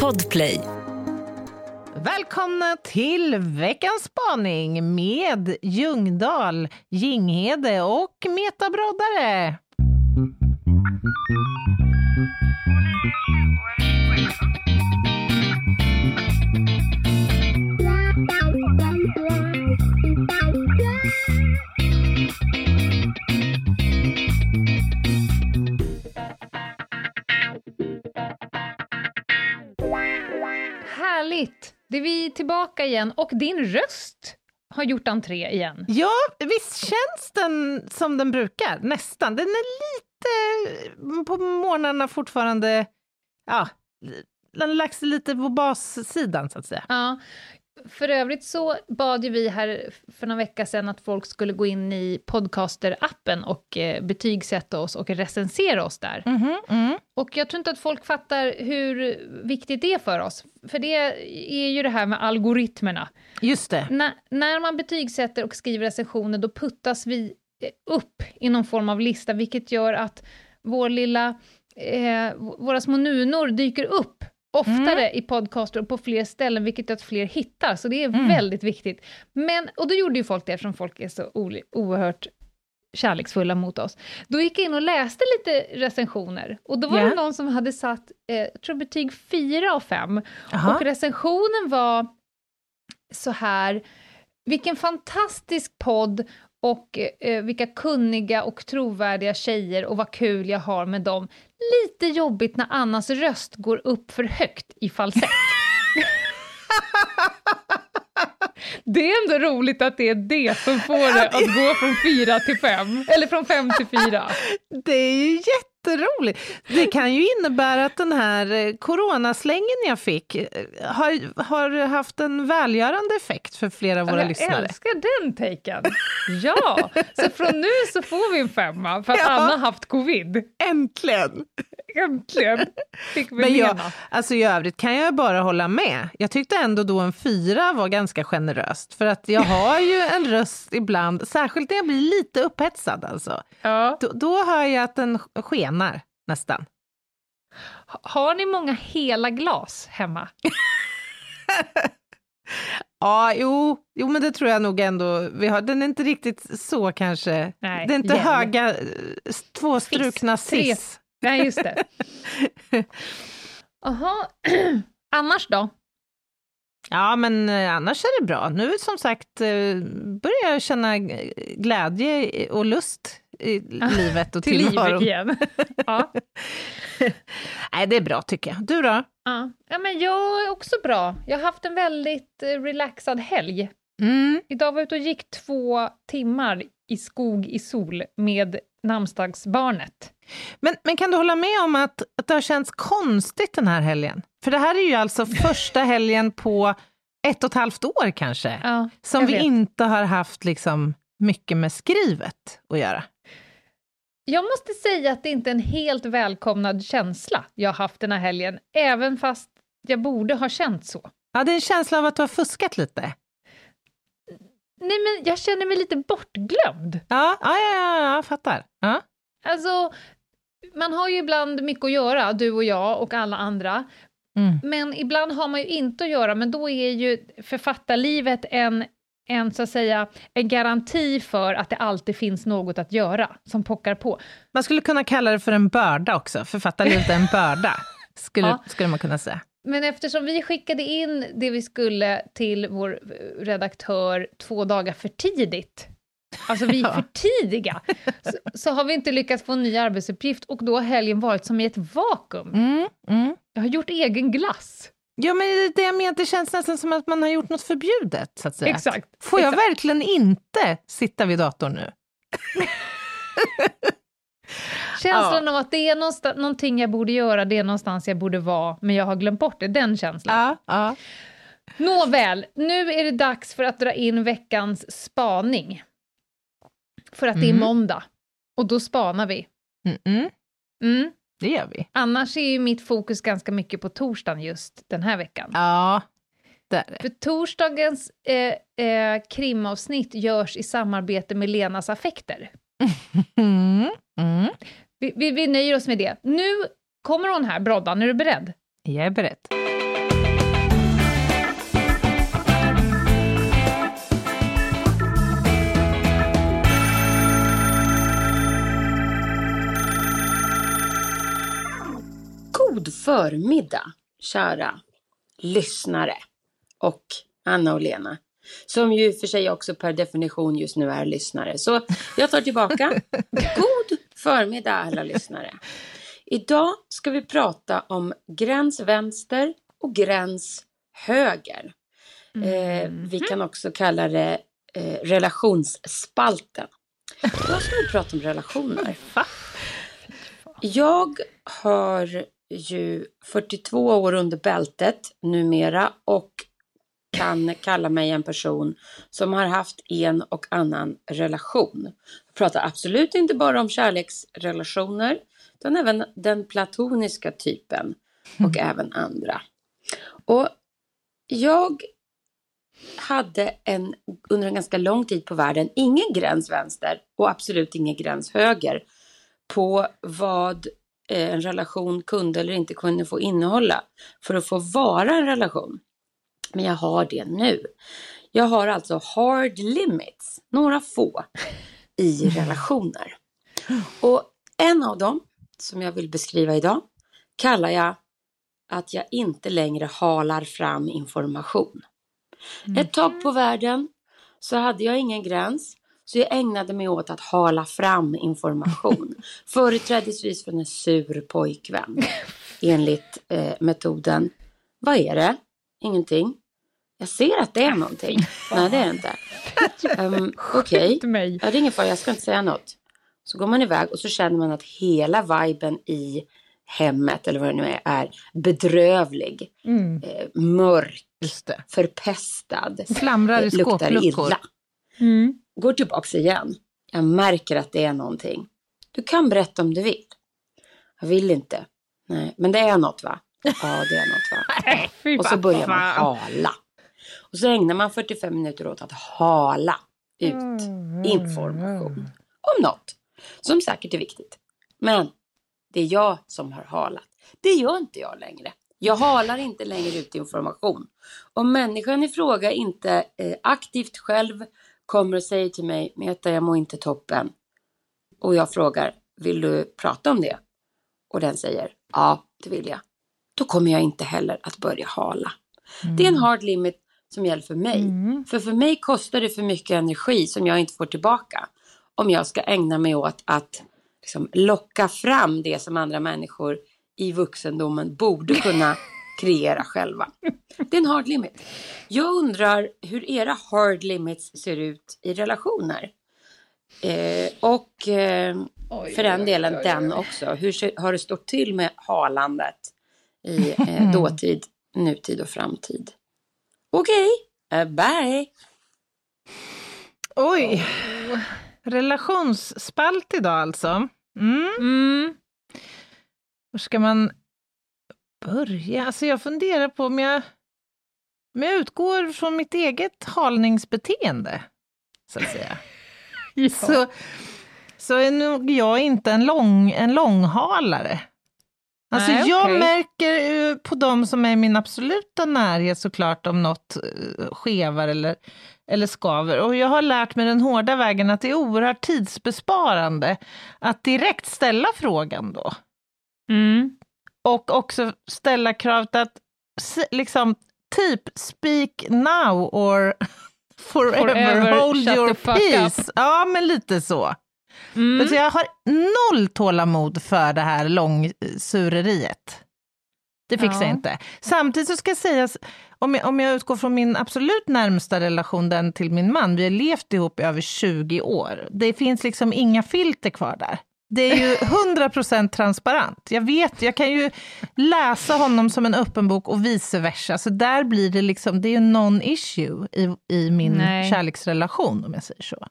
Podplay. Välkomna till veckans spaning med Ljungdahl, Ginghede och Meta Broddare. Det är vi tillbaka igen och din röst har gjort entré igen. Ja, visst känns den som den brukar? Nästan. Den är lite på morgnarna fortfarande... Ja, den har lagt sig lite på bassidan, så att säga. Ja. För övrigt så bad ju vi här för några vecka sedan att folk skulle gå in i podcaster-appen och eh, betygsätta oss och recensera oss där. Mhm, mm. Och jag tror inte att folk fattar hur viktigt det är för oss. För det är ju det här med algoritmerna. Just det. När, när man betygsätter och skriver recensioner, då puttas vi eh, upp i någon form av lista, vilket gör att vår lilla, eh, våra små nunor dyker upp oftare i podcaster och på fler ställen, vilket gör att fler hittar. Så det är väldigt viktigt. Men, och då gjorde ju folk det, eftersom folk är så oerhört kärleksfulla mot oss. Då gick jag in och läste lite recensioner, och då var Ja. det någon som hade satt, eh, jag tror betyg 4 av 5, Jaha. och recensionen var så här, vilken fantastisk podd och eh, vilka kunniga och trovärdiga tjejer och vad kul jag har med dem. Lite jobbigt när Annas röst går upp för högt i falsett. det är ändå roligt att det är det som får det att gå från fyra till fem, eller från fem till fyra. Det är ju jätteroligt. Det kan ju innebära att den här eh, coronaslängen jag fick eh, har, har haft en välgörande effekt för flera av våra jag lyssnare. älskar den taken! Ja, så från nu så får vi en femma för att Ja. Anna haft covid. Äntligen! Äntligen fick vi Men jag, alltså i övrigt kan jag bara hålla med. Jag tyckte ändå då en fyra var ganska generöst, för att jag har ju en röst ibland, särskilt när jag blir lite upphetsad alltså. Ja. Då, då hör jag att den skenar nästan. Har ni många hela glas hemma? Ja, jo, jo, men det tror jag nog ändå vi har. Den är inte riktigt så kanske. Nej, det är inte gäll. höga, eh, två strukna Tre- sis. Nej, just det. Jaha, annars då? Ja, men eh, annars är det bra. Nu som sagt eh, börjar jag känna glädje och lust i livet och Till livet tillvaron. igen. ja. Nej, det är bra tycker jag. Du då? Ja. ja, men jag är också bra. Jag har haft en väldigt eh, relaxad helg. Mm. Idag var jag ute och gick två timmar i skog i sol med namnsdagsbarnet. Men, men kan du hålla med om att, att det har känts konstigt den här helgen? För det här är ju alltså första helgen på ett och ett halvt år kanske, Ja, som vi vet. inte har haft liksom mycket med skrivet att göra. Jag måste säga att det inte är en helt välkomnad känsla jag har haft den här helgen, även fast jag borde ha känt så. Ja, det är en känsla av att du har fuskat lite. Nej, men jag känner mig lite bortglömd. Ja, ja, ja, ja jag fattar. Ja. Alltså, man har ju ibland mycket att göra, du och jag och alla andra, Mm. men ibland har man ju inte att göra, men då är ju författarlivet en, en, så att säga, en garanti för att det alltid finns något att göra som pockar på. Man skulle kunna kalla det för en börda också. Författarlivet är en börda, skulle, Ja. skulle man kunna säga. Men eftersom vi skickade in det vi skulle till vår redaktör två dagar för tidigt, alltså vi är Ja. för tidiga, så, så har vi inte lyckats få en ny arbetsuppgift och då har helgen varit som i ett vakuum. Mm, mm. Jag har gjort egen glass. Ja, men det jag menar, det känns nästan som att man har gjort något förbjudet, så att säga. Exakt. Får jag exakt. verkligen inte sitta vid datorn nu? Känslan av att det är någonstans, någonting jag borde göra, det är någonstans jag borde vara, men jag har glömt bort det. Den känslan. Ja, ja. Nåväl, nu är det dags för att dra in veckans spaning. För att det är Mm. måndag. Och då spanar vi. Mm, mm. Mm. Det gör vi. Annars är ju mitt fokus ganska mycket på torsdagen just den här veckan. Ja, det är det. För torsdagens eh, eh, krimavsnitt görs i samarbete med Lenas affekter. Mm, mm. Vi, vi, vi nöjer oss med det. Nu kommer hon här, Broddan, är du beredd? Jag är beredd. God förmiddag, kära lyssnare och Anna och Lena, som ju för sig också per definition just nu är lyssnare. Så jag tar tillbaka. God förmiddag alla lyssnare. Idag ska vi prata om gräns vänster och gräns höger. Eh, vi kan också kalla det eh, relationsspalten. Idag ska vi prata om relationer. Jag har ju 42 år under bältet numera och kan kalla mig en person som har haft en och annan relation. Jag pratar absolut inte bara om kärleksrelationer utan även den platoniska typen och även andra. Och jag hade en, under en ganska lång tid på världen ingen gräns vänster och absolut ingen gräns höger på vad en relation kunde eller inte kunde få innehålla för att få vara en relation. Men jag har det nu. Jag har alltså hard limits, några få, i relationer. Och en av dem, som jag vill beskriva idag, kallar jag att jag inte längre halar fram information. Ett tag på världen så hade jag ingen gräns, så jag ägnade mig åt att hala fram information. Företrädesvis från en sur pojkvän, enligt eh, metoden. Vad är det? Ingenting. Jag ser att det är någonting. Nej, det är det inte. Um, Okej, mig. ja, det är ingen fara, jag ska inte säga något. Så går man iväg och så känner man att hela viben i hemmet, eller vad det nu är, är bedrövlig, Mm, eh, mörk, förpestad, Slamrar i eh, luktar illa. Mm. Går tillbaks igen. Jag märker att det är någonting. Du kan berätta om du vill. Jag vill inte. Nej, men det är något va? Ja, det är något va? Och så börjar man hala. Och så ägnar man 45 minuter åt att hala ut Mm. information om något som säkert är viktigt. Men det är jag som har halat. Det gör inte jag längre. Jag halar inte längre ut information. Om människan i fråga inte eh, aktivt själv kommer och säger till mig, Meta jag mår inte toppen. Och jag frågar, vill du prata om det? Och den säger, ja det vill jag. Då kommer jag inte heller att börja hala. Det är en hard limit som gäller för mig. Mm. För för mig kostar det för mycket energi som jag inte får tillbaka. Om jag ska ägna mig åt att liksom, locka fram det som andra människor i vuxendomen borde kunna kreera själva. Det är en hard limit. Jag undrar hur era hard limits ser ut i relationer. Eh, och eh, Oj, för den delen oj, oj, den också. Hur har det stått till med halandet i eh, dåtid, nutid och framtid? Okej, eh, bye! Oj! Relationsspalt idag alltså. Mm. Mm. Var ska man börja? Alltså jag funderar på om jag, om jag utgår från mitt eget halningsbeteende, så att säga. Ja. Så, så är nog jag inte en, lång, en långhalare. Alltså Nej, jag okej. märker på de som är i min absoluta närhet såklart om något eh, skevar eller, eller skaver. Och jag har lärt mig den hårda vägen att det är oerhört tidsbesparande att direkt ställa frågan då. Mm. Och också ställa kravet att liksom typ speak now or forever, Forever, hold your peace. Ja, men lite så. Mm. Alltså jag har noll tålamod för det här långsureriet. Det fixar Ja. jag inte. Samtidigt så ska sägas, om jag, om jag utgår från min absolut närmsta relation, den till min man, vi har levt ihop i över 20 år. Det finns liksom inga filter kvar där. Det är ju 100% transparent. Jag vet, jag kan ju läsa honom som en öppen bok och vice versa. Så där blir det liksom, det är ju non-issue i, i min Nej. kärleksrelation, om jag säger så.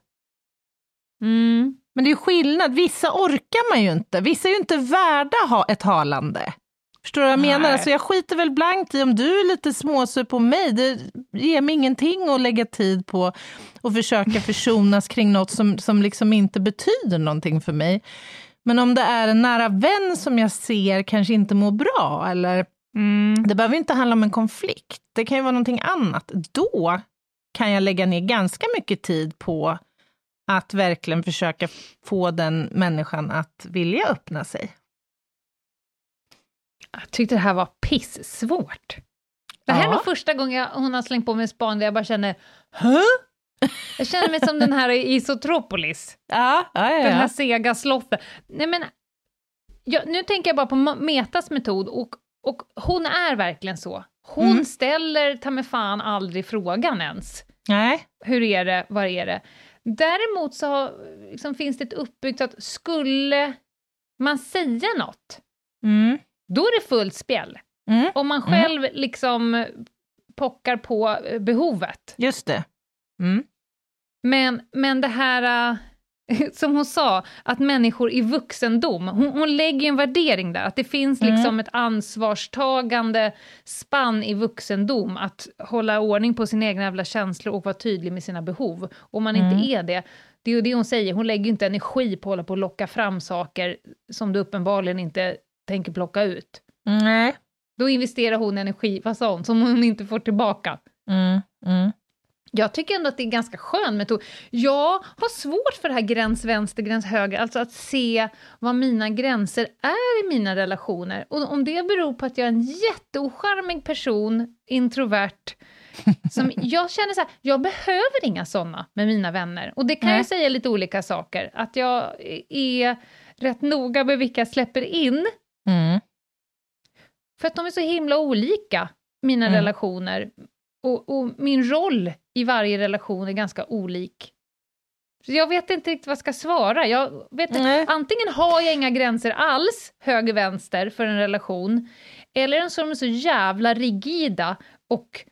Mm. Men det är ju skillnad, vissa orkar man ju inte. Vissa är ju inte värda ha ett halande. Förstår du vad jag menar? Alltså jag skiter väl blankt i om du är lite småsur på mig. Det ger mig ingenting att lägga tid på och försöka försonas kring något som, som liksom inte betyder någonting för mig. Men om det är en nära vän som jag ser kanske inte mår bra eller Mm. Det behöver inte handla om en konflikt, det kan ju vara någonting annat. Då kan jag lägga ner ganska mycket tid på att verkligen försöka få den människan att vilja öppna sig. Jag tyckte det här var pissvårt. Det här Ja. är nog första gången jag, hon har slängt på mig en span där jag bara känner Hä? Jag känner mig som den här i Isotropolis, Ja, ja, ja. den här sega sloffen. Nej men, jag, nu tänker jag bara på Metas metod och, och hon är verkligen så. Hon Mm. ställer ta mig fan aldrig frågan ens. Nej. Hur är det, vad är det? Däremot så liksom, finns det ett uppbyggt att skulle man säga något, Mm. Då är det fullt spjäll. Mm. Om man Mm. själv liksom pockar på eh, behovet. Just det. Mm. Men, men det här, äh, som hon sa, att människor i vuxendom, hon, hon lägger en värdering där, att det finns Mm. liksom ett ansvarstagande spann i vuxendom, att hålla ordning på sina egna jävla känslor och vara tydlig med sina behov. Om man Mm. inte är det, det är ju det hon säger, hon lägger inte energi på att hålla på och locka fram saker som du uppenbarligen inte tänker plocka ut. Nej. Då investerar hon energi, vad sa hon, som hon inte får tillbaka. Mm. Mm. Jag tycker ändå att det är en ganska skön metod. Jag har svårt för det här gräns vänster, gräns höger, alltså att se vad mina gränser är i mina relationer. Och om det beror på att jag är en jätteocharmig person, introvert, som jag känner så här, jag behöver inga sådana med mina vänner. Och det kan Nej. jag säga lite olika saker, att jag är rätt noga med vilka jag släpper in, Mm. för att de är så himla olika, mina Mm. relationer. Och, och min roll i varje relation är ganska olik. Så jag vet inte riktigt vad jag ska svara. Jag vet. Antingen har jag inga gränser alls, höger-vänster, för en relation, eller en som är så jävla rigida och,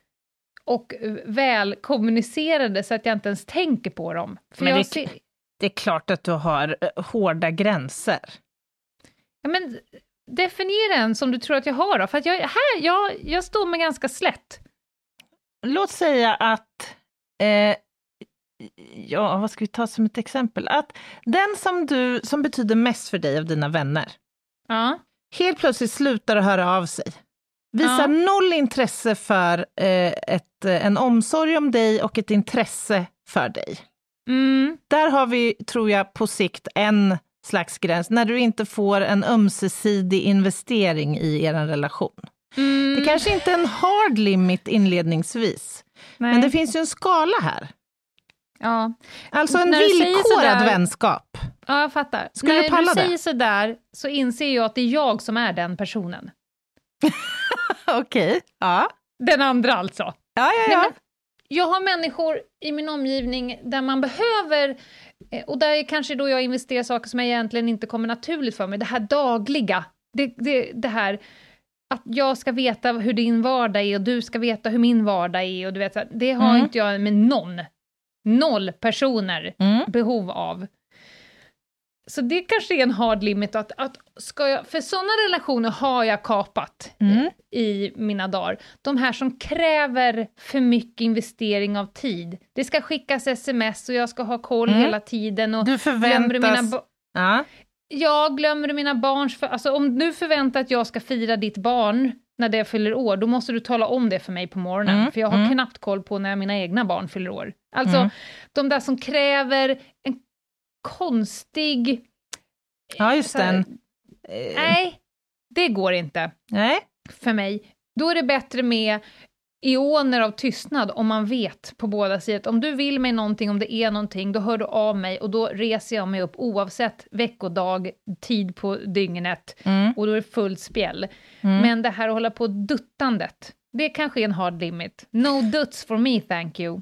och väl kommunicerade så att jag inte ens tänker på dem. För Men det- ser, Det är klart att du har eh, hårda gränser. ja, men, definiera en som du tror att jag har då. För att jag, här, jag, jag står mig ganska slätt. Låt säga att, eh, ja, vad ska vi ta som ett exempel? Att den som, du, som betyder mest för dig av dina vänner, Ja. helt plötsligt slutar att höra av sig. Visar Ja. noll intresse för eh, ett, eh, en omsorg om dig och ett intresse för dig. Mm. Där har vi, tror jag, på sikt en slags gräns, när du inte får en ömsesidig investering i er relation. Mm. Det kanske inte är en hard limit inledningsvis, Nej. men det finns ju en skala här. Ja. Alltså en När villkorad sådär- vänskap. ja, jag fattar. Skulle När du palla du det? säger sådär så inser jag att det är jag som är den personen. Okej. Ja. Den andra alltså. Ja, ja, Nej, ja. men jag har människor i min omgivning där man behöver, eh, och där kanske då jag investerar saker som egentligen inte kommer naturligt för mig, det här dagliga, det, det, det här att jag ska veta hur din vardag är och du ska veta hur min vardag är och du vet, det har Mm. inte jag med någon, noll personer Mm. behov av. Så det kanske är en hard limit, att, att ska jag, för sådana relationer har jag kapat Mm. i mina dagar. De här som kräver för mycket investering av tid. Det ska skickas sms och jag ska ha koll Mm. hela tiden och Du mina förväntas... ba- Ja. jag glömmer mina barns... För, alltså om du förväntar att jag ska fira ditt barn när det fyller år, då måste du tala om det för mig på morgonen, Mm, för jag har mm. knappt koll på när mina egna barn fyller år. Alltså, Mm. de där som kräver en konstig... ja, just här- den. Eh, Nej, det går inte. Nej. för mig, då är det bättre med ioner av tystnad om man vet på båda sidor om du vill mig någonting, om det är någonting, då hör du av mig och då reser jag mig upp oavsett veckodag, tid på dygnet Mm. och då är det fullt spjäll. Mm. Men det här att hålla på duttandet, det kanske är en hard limit. No duts for me, thank you.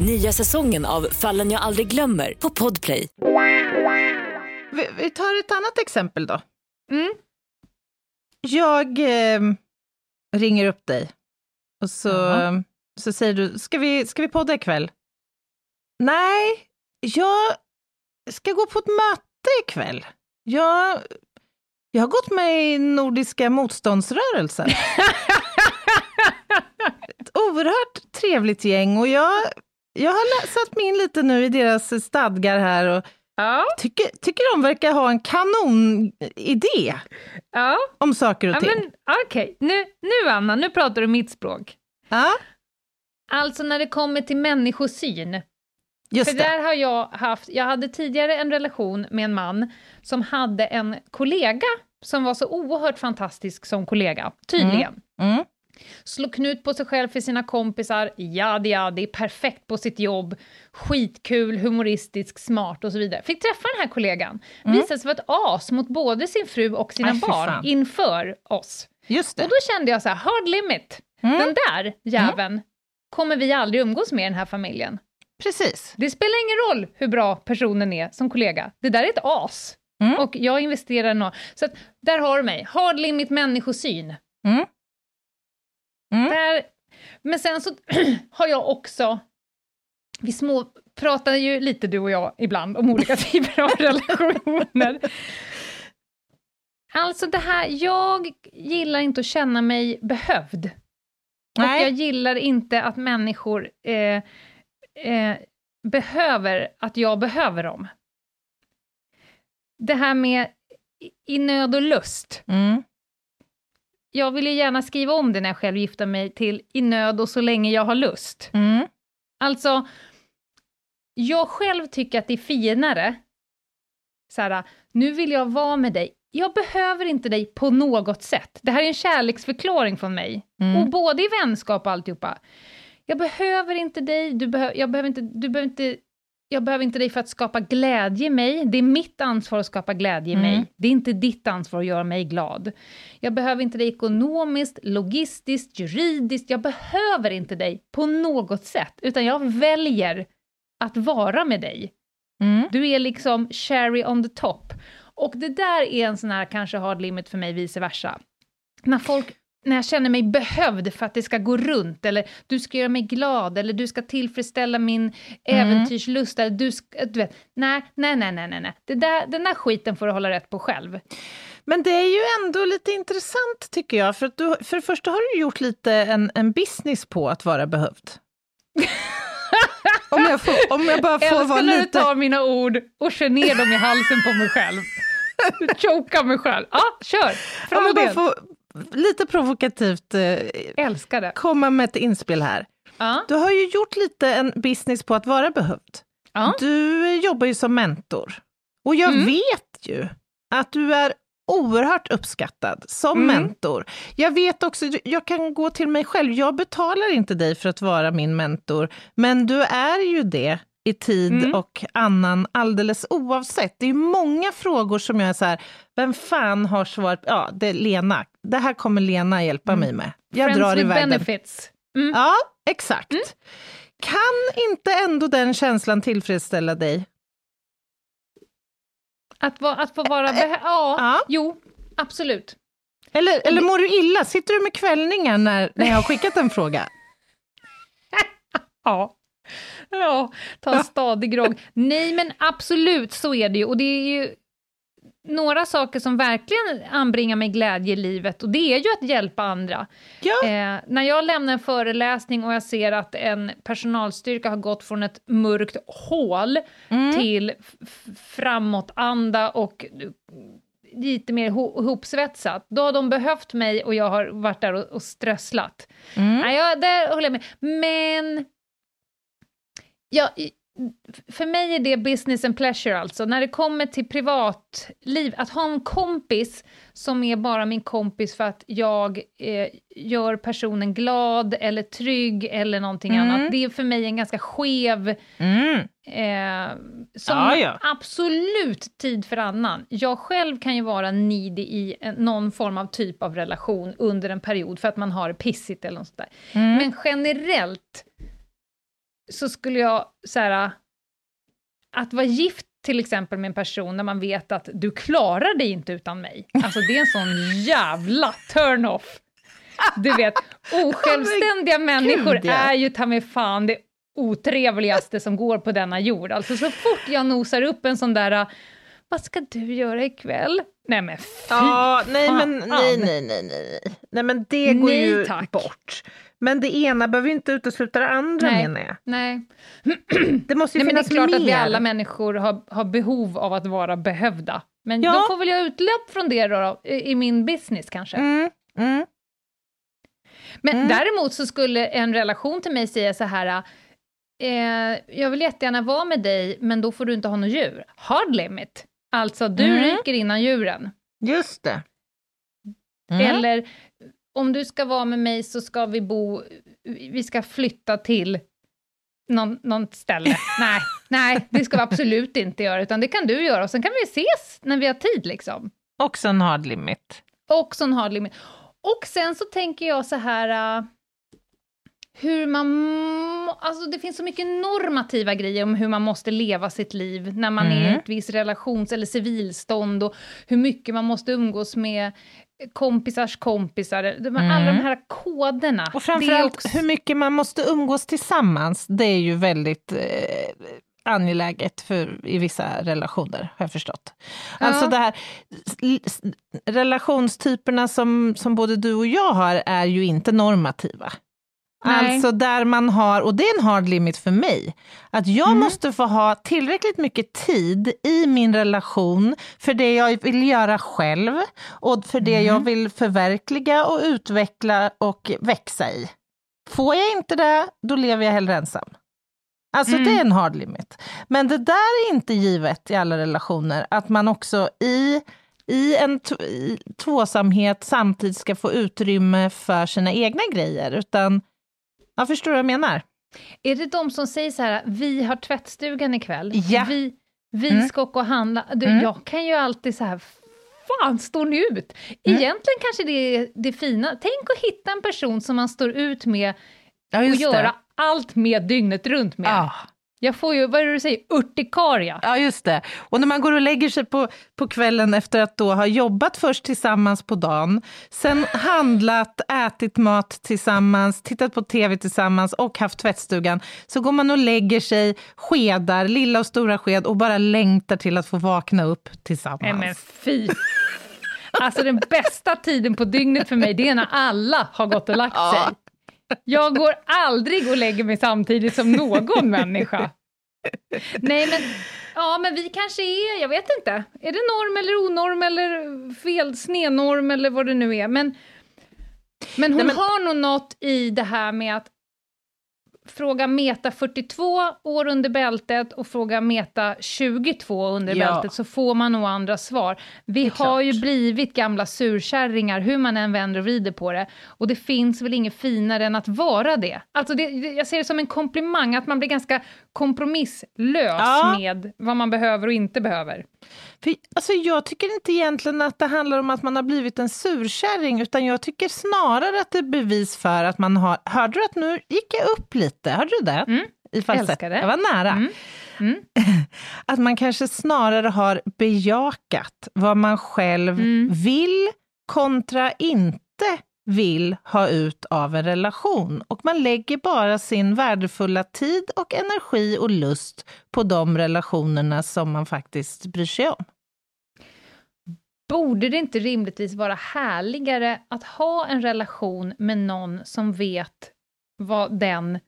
Nya säsongen av Fallen jag aldrig glömmer på Podplay. Vi, vi tar ett annat exempel då. Mm. Jag eh, ringer upp dig Och så, Jaha. så säger du, ska vi, ska vi podda ikväll? Nej, jag ska gå på ett möte ikväll. Jag, jag har gått med i Nordiska motståndsrörelsen. Ett oerhört trevligt gäng och jag, jag har satt mig in lite nu i deras stadgar här och Ja, tycker, tycker de verkar ha en kanonidé ja. om saker och ja ting. okej. Nu, nu Anna, nu pratar du mitt språk. Ja, Alltså när det kommer till människosyn. just För det. där har jag haft, jag hade tidigare en relation med en man som hade en kollega som var så oerhört fantastisk som kollega, tydligen. Mm. Slå knut på sig själv för sina kompisar, jadi jadi, perfekt på sitt jobb, skitkul, humoristisk, smart och så vidare. Fick träffa den här kollegan, visade sig vara ett as mot både sin fru och sina Aj, fy barn inför oss. Just Och det. då kände jag så här, hard limit, Mm. den där jäveln kommer vi aldrig umgås med i den här familjen. Precis. Det spelar ingen roll hur bra personen är som kollega. Det där är ett as. Mm. Och jag investerar nå. Så att, där har du mig. Hard limit människosyn. Mm. Mm. Där, men sen så har jag också... Vi små pratar ju lite du och jag ibland om olika typer av relationer. Alltså det här, jag gillar inte att känna mig behövd. Och Nej. jag gillar inte att människor eh, eh, behöver att jag behöver dem. Det här med i nöd och lust. Mm. Jag vill ju gärna skriva om det när jag själv gifter mig till i nöd och så länge jag har lust. Mm. Alltså, jag själv tycker att det är finare, så här, nu vill jag vara med dig. Jag behöver inte dig på något sätt. Det här är en kärleksförklaring från mig. Mm. Och både i vänskap och alltihopa. Jag behöver inte dig, du behö jag, behöver inte, du behöver inte, jag behöver inte dig för att skapa glädje i mig. Det är mitt ansvar att skapa glädje i Mm. mig. Det är inte ditt ansvar att göra mig glad. Jag behöver inte dig ekonomiskt, logistiskt, juridiskt. Jag behöver inte dig på något sätt, utan jag väljer att vara med dig. Mm. Du är liksom cherry on the top. Och det där är en sån här kanske hard limit för mig, vice versa. När folk när jag känner mig behövd för att det ska gå runt, eller du ska göra mig glad, eller du ska tillfredsställa min äventyrslust, eller du ska, du vet, nej, nej, nej, nej, nej. Det där, den där skiten får du hålla rätt på själv. Men det är ju ändå lite intressant tycker jag, för, att du, för det första har du gjort lite en, en business på att vara behövd. om, jag får, om jag bara får Älskar vara när du lite... tar mina ord och kör ner dem i halsen på mig själv. Du chokar mig själv. Ja, kör! Om Fram jag bara får lite provokativt eh, komma med ett inspel här. Ja. Du har ju gjort lite en business på att vara behövd. Ja. Du jobbar ju som mentor. Och jag Mm. vet ju att du är oerhört uppskattad som Mm. mentor. Jag vet också, jag kan gå till mig själv, jag betalar inte dig för att vara min mentor, men du är ju det i tid Mm. och annan alldeles oavsett. Det är många frågor som jag är så här, vem fan har svar? Ja, det är Lena. Det här kommer Lena hjälpa mig med. Jag Mm. Friends drar with iväg benefits. Mm. Ja, exakt. Kan inte ändå den känslan tillfredsställa dig? Att, va, att få vara behö- ja, Ja. jo, absolut. Eller, eller mår du illa? Sitter du med kvällningar när, när jag har skickat en fråga? Ja. Ja, ta en stadig grogg. Nej, men absolut, så är det ju. Och det är ju några saker som verkligen anbringar mig glädje i livet, och det är ju att hjälpa andra. Ja. Eh, när jag lämnar en föreläsning och jag ser att en personalstyrka har gått från ett mörkt hål Mm. till framåtanda och lite mer ho- ihopsvetsat, då har de behövt mig och jag har varit där och, och strösslat. Mm. Nej, jag, där håller jag med. Men... Ja, i- för mig är det business and pleasure alltså. När det kommer till privatliv, att ha en kompis som är bara min kompis för att jag eh, gör personen glad eller trygg eller någonting Mm. annat. Det är för mig en ganska skev Mm. Eh, som Ja, ja. absolut tid för annan. Jag själv kan ju vara needy i någon form av typ av relation under en period för att man har det pissigt eller något sånt där. Mm. Men generellt så skulle jag så här, att vara gift till exempel med en person när man vet att du klarar dig inte utan mig. Alltså det är en sån jävla turn-off. Du vet, osjälvständiga människor Gud, ja. är ju ta mig fan det otrevligaste som går på denna jord. Alltså så fort jag nosar upp en sån där, vad ska du göra ikväll? Nej men fy Ja, nej men nej, nej, nej, nej. Nej men det går Nej, ju tack. bort. Men det ena behöver ju inte utesluta det andra Nej. menar jag. Nej. Det måste ju Nej, men det är finnas klart mer. att vi alla människor har, har behov av att vara behövda. Men Ja. då får väl jag utlopp från det då, i i min business kanske. Mm, mm. Men Mm. däremot så skulle en relation till mig säga så här, eh, jag vill jättegärna vara med dig, men då får du inte ha något djur. Hard limit. Alltså, du Mm. ryker innan djuren. Just det. Mm. Eller, om du ska vara med mig så ska vi bo, vi ska flytta till någon, någon ställe. nej, nej, det ska vi absolut inte göra, utan det kan du göra, och sen kan vi ses när vi har tid liksom. Också en hard limit. Och sån hard limit. Och sen så tänker jag så här... äh, hur man... Alltså det finns så mycket normativa grejer om hur man måste leva sitt liv när man är i Mm. ett visst relations eller civilstånd och hur mycket man måste umgås med kompisars kompisar. De- Alla Mm. de här koderna. Och framförallt också- hur mycket man måste umgås tillsammans, det är ju väldigt eh, angeläget för, i vissa relationer, har jag förstått. Ja. Alltså det här, relationstyperna som, som både du och jag har är ju inte normativa. Nej. Alltså där man har, och det är en hard limit för mig, att jag Mm. måste få ha tillräckligt mycket tid i min relation för det jag vill göra själv och för det Mm. jag vill förverkliga och utveckla och växa i. Får jag inte det, då lever jag hellre ensam. Alltså Mm. det är en hard limit. Men det där är inte givet i alla relationer, att man också i i en i tvåsamhet samtidigt ska få utrymme för sina egna grejer, utan jag förstår vad jag menar. Är det de som säger så här, vi har tvättstugan ikväll, Ja. vi, vi Mm. ska åka och handla. Du, Mm. Jag kan ju alltid så här, fan står ni ut? Mm. Egentligen kanske det är det fina, tänk att hitta en person som man står ut med Ja, och göra allt med dygnet runt med. Ja. Jag får ju, vad är det du säger, urtikaria. Ja, just det. Och när man går och lägger sig på, på kvällen efter att då ha jobbat först tillsammans på dagen, sen handlat, ätit mat tillsammans, tittat på tv tillsammans och haft tvättstugan, så går man och lägger sig, skedar, lilla och stora sked och bara längtar till att få vakna upp tillsammans. Nej men fy. Alltså den bästa tiden på dygnet för mig, det är när alla har gått och lagt sig. Jag går aldrig och lägger mig samtidigt som någon människa. Nej, men, ja, men vi kanske är, jag vet inte, är det norm eller onorm eller fel, snenorm eller vad det nu är. Men, men hon Nej, men- har nog något i det här med att fråga Meta 42 år under bältet och fråga Meta 22 under Ja. bältet så får man nog andra svar. Vi har ju klart. blivit gamla surkärringar hur man än vänder och vrider på det. Och det finns väl inget finare än att vara det. Alltså det- jag ser det som en komplimang, att man blir ganska kompromisslös Ja. med vad man behöver och inte behöver. För, alltså, jag tycker inte egentligen att det handlar om att man har blivit en surkärring, utan jag tycker snarare att det är bevis för att man har... Hörde du att nu gick jag upp lite? Hörde du det? Mm. I falsett. Jag var nära. Mm. Mm. Att man kanske snarare har bejakat vad man själv Mm. vill kontra inte vill ha ut av en relation. Och man lägger bara sin värdefulla tid och energi och lust på de relationerna som man faktiskt bryr sig om. Borde det inte rimligtvis vara härligare att ha en relation med någon som vet vad den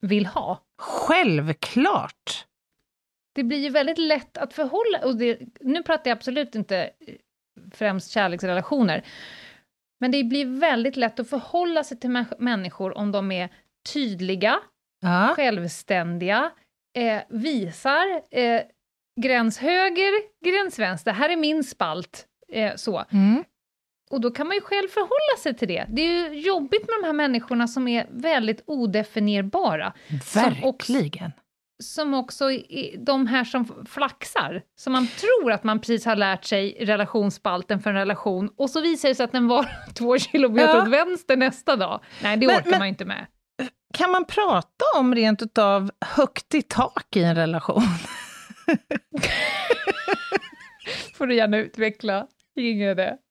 vill ha? Självklart! Det blir ju väldigt lätt att förhålla... Och det, nu pratar jag absolut inte eh, främst kärleksrelationer, men det blir väldigt lätt att förhålla sig till mä- människor om de är tydliga, Ja. självständiga, eh, visar eh, gräns höger, gräns vänster, här är min spalt, eh, så. Mm. Och då kan man ju själv förhålla sig till det. Det är ju jobbigt med de här människorna som är väldigt odefinierbara. Som också- Verkligen. Som också är de här som flaxar, som man tror att man precis har lärt sig relationsspalten för en relation, och så visar det sig att den var två kilometer Ja. åt vänster nästa dag. Nej, det Men- orkar men- man inte med. Kan man prata om rent utav högt i tak i en relation? får du gärna utveckla. Ingen det.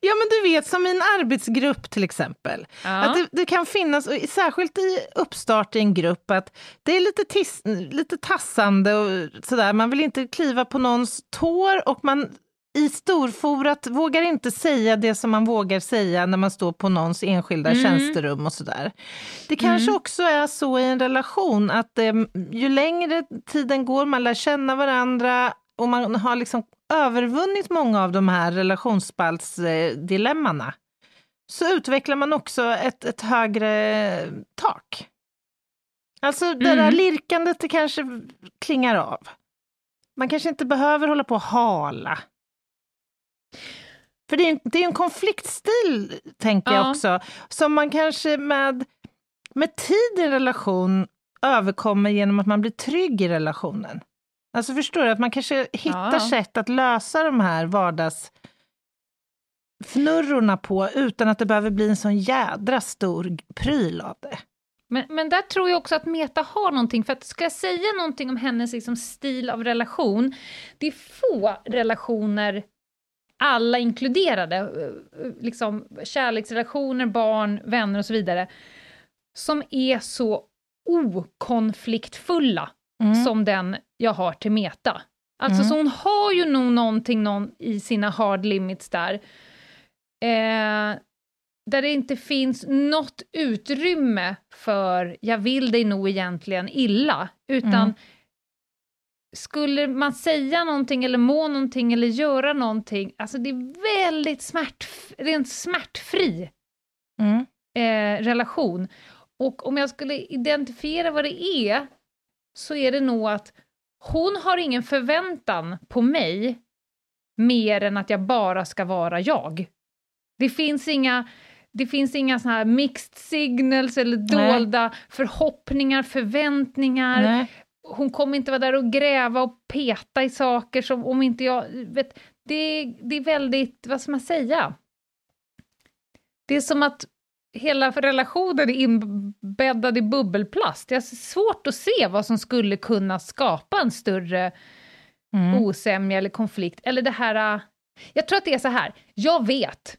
Ja, men du vet, som i en arbetsgrupp till exempel. Ja. Att det, det kan finnas, och särskilt i uppstart i en grupp, att det är lite, tis, lite tassande och sådär. Man vill inte kliva på någons tår och man i storforat vågar inte säga det som man vågar säga när man står på någons enskilda Mm. tjänsterum och sådär. Det kanske också är så i en relation att eh, ju längre tiden går, man lär känna varandra och man har liksom övervunnit många av de här relationsspaltsdilemmana så utvecklar man också ett, ett högre tak. Alltså det där Mm. lirkandet det kanske klingar av. Man kanske inte behöver hålla på och hala. För det är, en- det är en konfliktstil, tänker jag Ja. också, som man kanske med, med tid i relation överkommer genom att man blir trygg i relationen. Alltså förstår du, att man kanske hittar Ja. sätt att lösa de här vardagsfnurrorna på utan att det behöver bli en sån jädra stor pryl av det. Men, men där tror jag också att Meta har någonting, för att ska jag säga någonting om hennes liksom, stil av relation, det är få relationer, alla inkluderade, liksom kärleksrelationer, barn, vänner och så vidare, som är så okonfliktfulla som den jag har till Meta. Alltså, Mm. så hon har ju nog någonting någon, i sina hard limits där, eh, där det inte finns något utrymme för jag vill dig nog egentligen illa, utan Mm. skulle man säga någonting eller må någonting eller göra någonting, alltså det är väldigt smärt, rent smärtfri Mm. eh, relation. Och om jag skulle identifiera vad det är, så är det nog att hon har ingen förväntan på mig mer än att jag bara ska vara jag. Det finns inga, det finns inga såna här mixed signals eller Nej. dolda förhoppningar, förväntningar. Nej. Hon kommer inte vara där och gräva och peta i saker som om inte jag... Vet, det, det är väldigt, vad ska man säga? Det är som att hela relationen är inbäddad i bubbelplast. Det är svårt att se vad som skulle kunna skapa en större Mm. osämja eller konflikt. Eller det här... äh, Jag tror att det är så här, jag vet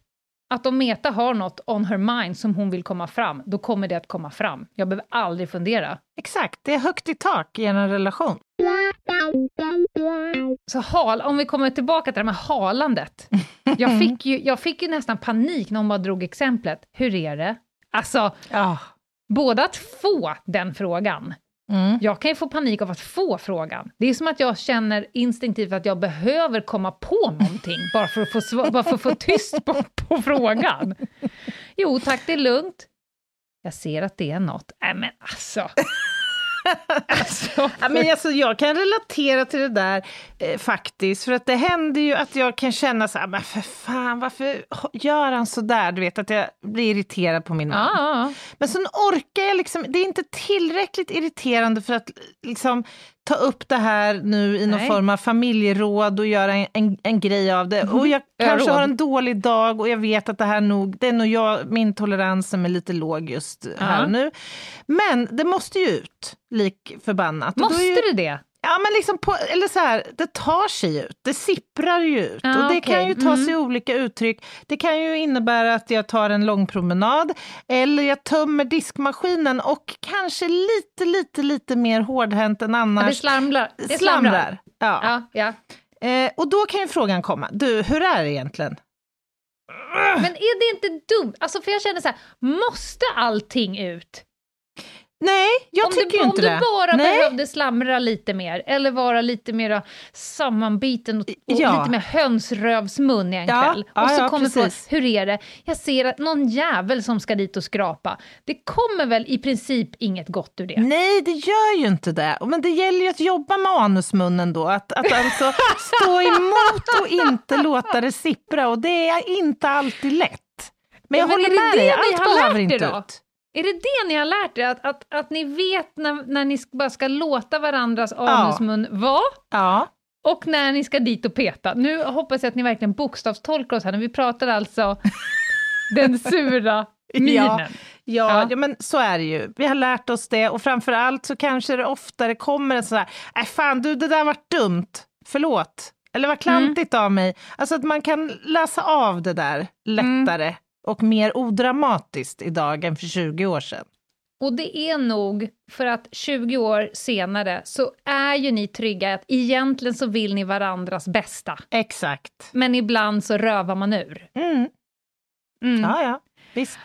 att om Meta har något on her mind som hon vill komma fram, då kommer det att komma fram. Jag behöver aldrig fundera. Exakt, det är högt i tak i en relation. Så hal, om vi kommer tillbaka till det här med halandet. Jag fick, ju, jag fick ju nästan panik när hon bara drog exemplet. Hur är det? Alltså, Ja. både att få den frågan, Mm. jag kan ju få panik av att få frågan. Det är som att jag känner instinktivt att jag behöver komma på någonting, bara för att få, sv- bara för att få tyst på, på frågan. Jo tack, det är lugnt. Jag ser att det är något. Nej men alltså alltså Ja, men alltså, jag kan relatera till det där eh, faktiskt, för att det händer ju att jag kan känna så här, men för fan, varför gör han så där? Du vet, att jag blir irriterad på min man. ja, Men sen orkar jag liksom, det är inte tillräckligt irriterande för att liksom ta upp det här nu i någon Nej. form av familjeråd och göra en, en, en grej av det. Och jag kanske råd. har en dålig dag och jag vet att det här nog, det är nog jag, min tolerans som är lite låg just här Ja. och nu. Men det måste ju ut, lik förbannat. Måste ju, det det? Ja, men liksom på, eller så här, det tar sig ut, det sipprar ju ut. Ja, och det okej. kan ju ta Mm. sig olika uttryck. Det kan ju innebära att jag tar en lång promenad, eller jag tömmer diskmaskinen och kanske lite, lite, lite mer hårdhänt än Ja, det annars slamrar. Det slamrar. slamrar. Ja. Ja, ja. Eh, och då kan ju frågan komma, du, hur är det egentligen? Men är det inte dumt? Alltså för jag känner så här, måste allting ut? Nej, jag om tycker du, inte om det. du bara Nej. behövde slamra lite mer, eller vara lite mer sammanbiten och, och Ja. lite mer hönsrövsmun i en Ja, kväll. ja, och så ja, kommer precis. hur är det? Jag ser att någon jävel som ska dit och skrapa. Det kommer väl i princip inget gott ur det? Nej, det gör ju inte det. Men det gäller ju att jobba med anusmunnen då. Att, att alltså stå emot och inte låta det sippra. Och det är inte alltid lätt. Men jag Men är håller med det dig, allt behöver inte ut. Är det det ni har lärt er? Att, att, att ni vet när, när ni bara ska låta varandras anusmun vara? Ja, Och när ni ska dit och peta. Nu hoppas jag att ni verkligen bokstavstolkar oss här, när vi pratar alltså den sura minen. ja, Ja. ja, men så är det ju. Vi har lärt oss det och framför allt så kanske det oftare kommer en sån här, nej fan du det där var dumt, förlåt. Eller vad klantigt av mig. Alltså att man kan läsa av det där lättare och mer odramatiskt idag än för 20 år sedan. Och det är nog för att 20 år senare så är ju ni trygga att egentligen så vill ni varandras bästa. Exakt. Men ibland så rövar man ur. Mm. Mm. Ja, ja, visst.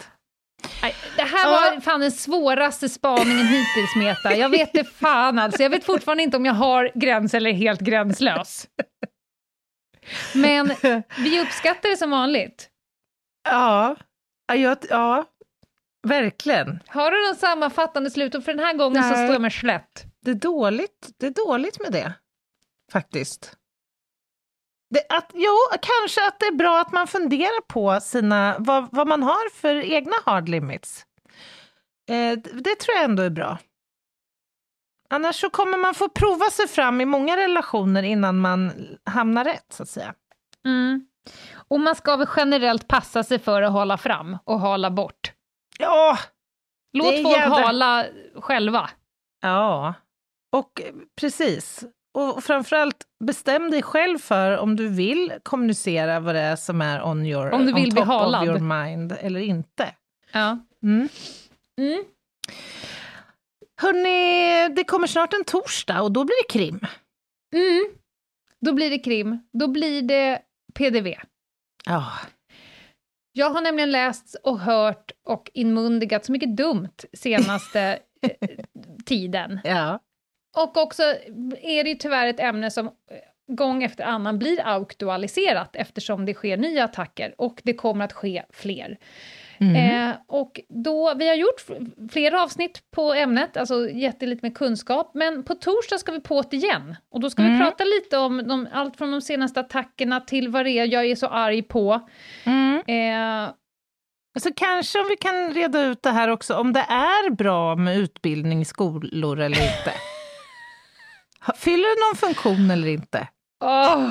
Det här var fan den svåraste spaningen hittills, Meta. Jag vet det fan alltså. Jag vet fortfarande inte om jag har gräns eller är helt gränslös. Men vi uppskattar det som vanligt. Ja, ja, ja verkligen. Har du någon sammanfattande slutord? För den här gången så Nej. står jag mig slätt. Det är dåligt, det är dåligt med det, faktiskt. Det, att, jo, kanske att det är bra att man funderar på sina, vad, vad man har för egna hard limits. Eh, det, det tror jag ändå är bra. Annars så kommer man få prova sig fram i många relationer innan man hamnar rätt, så att säga. Mm. Och man ska väl generellt passa sig för att hålla fram och hala bort. Ja, Låt folk jädra- hala själva. Ja, och precis. Och framförallt, bestäm dig själv för om du vill kommunicera vad det är som är on, your, Om du vill on top halad. of your mind eller inte. Ja. Mm. Mm. Hörni, det kommer snart en torsdag och då blir det krim. Mm. Då blir det krim. Då blir det PDV. Ja, Jag har nämligen läst och hört och inmundigat så mycket dumt senaste eh, tiden. ja. Och också är det ju tyvärr ett ämne som eh, gång efter annan blir aktualiserat eftersom det sker nya attacker och det kommer att ske fler. Mm. Eh, och då, vi har gjort flera avsnitt på ämnet, alltså gett lite mer kunskap, men på torsdag ska vi på det igen. Och då ska vi Mm. prata lite om de, allt från de senaste attackerna till vad det är jag är så arg på. Mm. Eh, Så kanske om vi kan reda ut det här också, om det är bra med utbildning i skolor eller inte. Fyller det någon funktion eller inte? åh.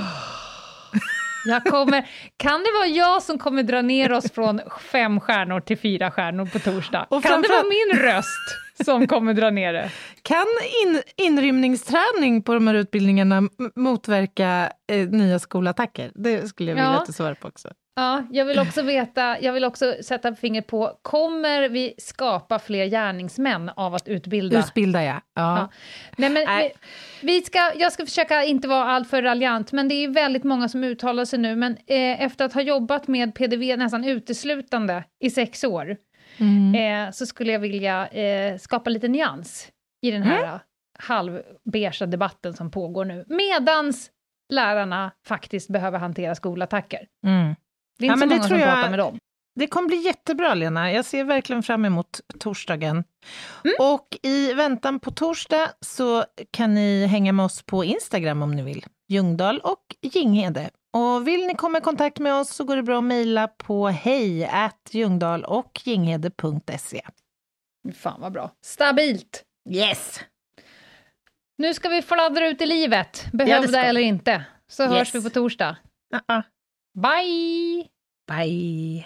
Jag kommer, kan det vara jag som kommer dra ner oss från fem stjärnor till fyra stjärnor på torsdag? Och kan det vara min röst som kommer dra ner det? Kan in, inrymningsträning på de här utbildningarna motverka eh, nya skolattacker? Det skulle jag vilja Ja. att du svarar på också. Ja, jag vill också veta, jag vill också sätta fingret på, kommer vi skapa fler gärningsmän av att utbilda? Utbilda, ja. ja. Ja. Nej, men Nej. Vi, vi ska, jag ska försöka inte vara alltför raljant, men det är väldigt många som uttalar sig nu, men eh, efter att ha jobbat med PDV nästan uteslutande i sex år, Mm. eh, så skulle jag vilja eh, skapa lite nyans i den här mm. halvbeiga debatten som pågår nu, medans lärarna faktiskt behöver hantera skolattacker. Mm. Det är Ja, inte men så det många som jag- pratar med dem. Det kommer bli jättebra, Lena. Jag ser verkligen fram emot torsdagen. Mm. Och i väntan på torsdag så kan ni hänga med oss på Instagram om ni vill. Ljungdahl och Ginghede. Och vill ni komma i kontakt med oss så går det bra att mejla på hej ljungdahl och ginghede.se. Fan vad bra. Stabilt! Yes! Nu ska vi fladdra ut i livet, Ja, behövda vi. eller inte. Så Yes. hörs vi på torsdag. Uh-uh. Bye! Bye!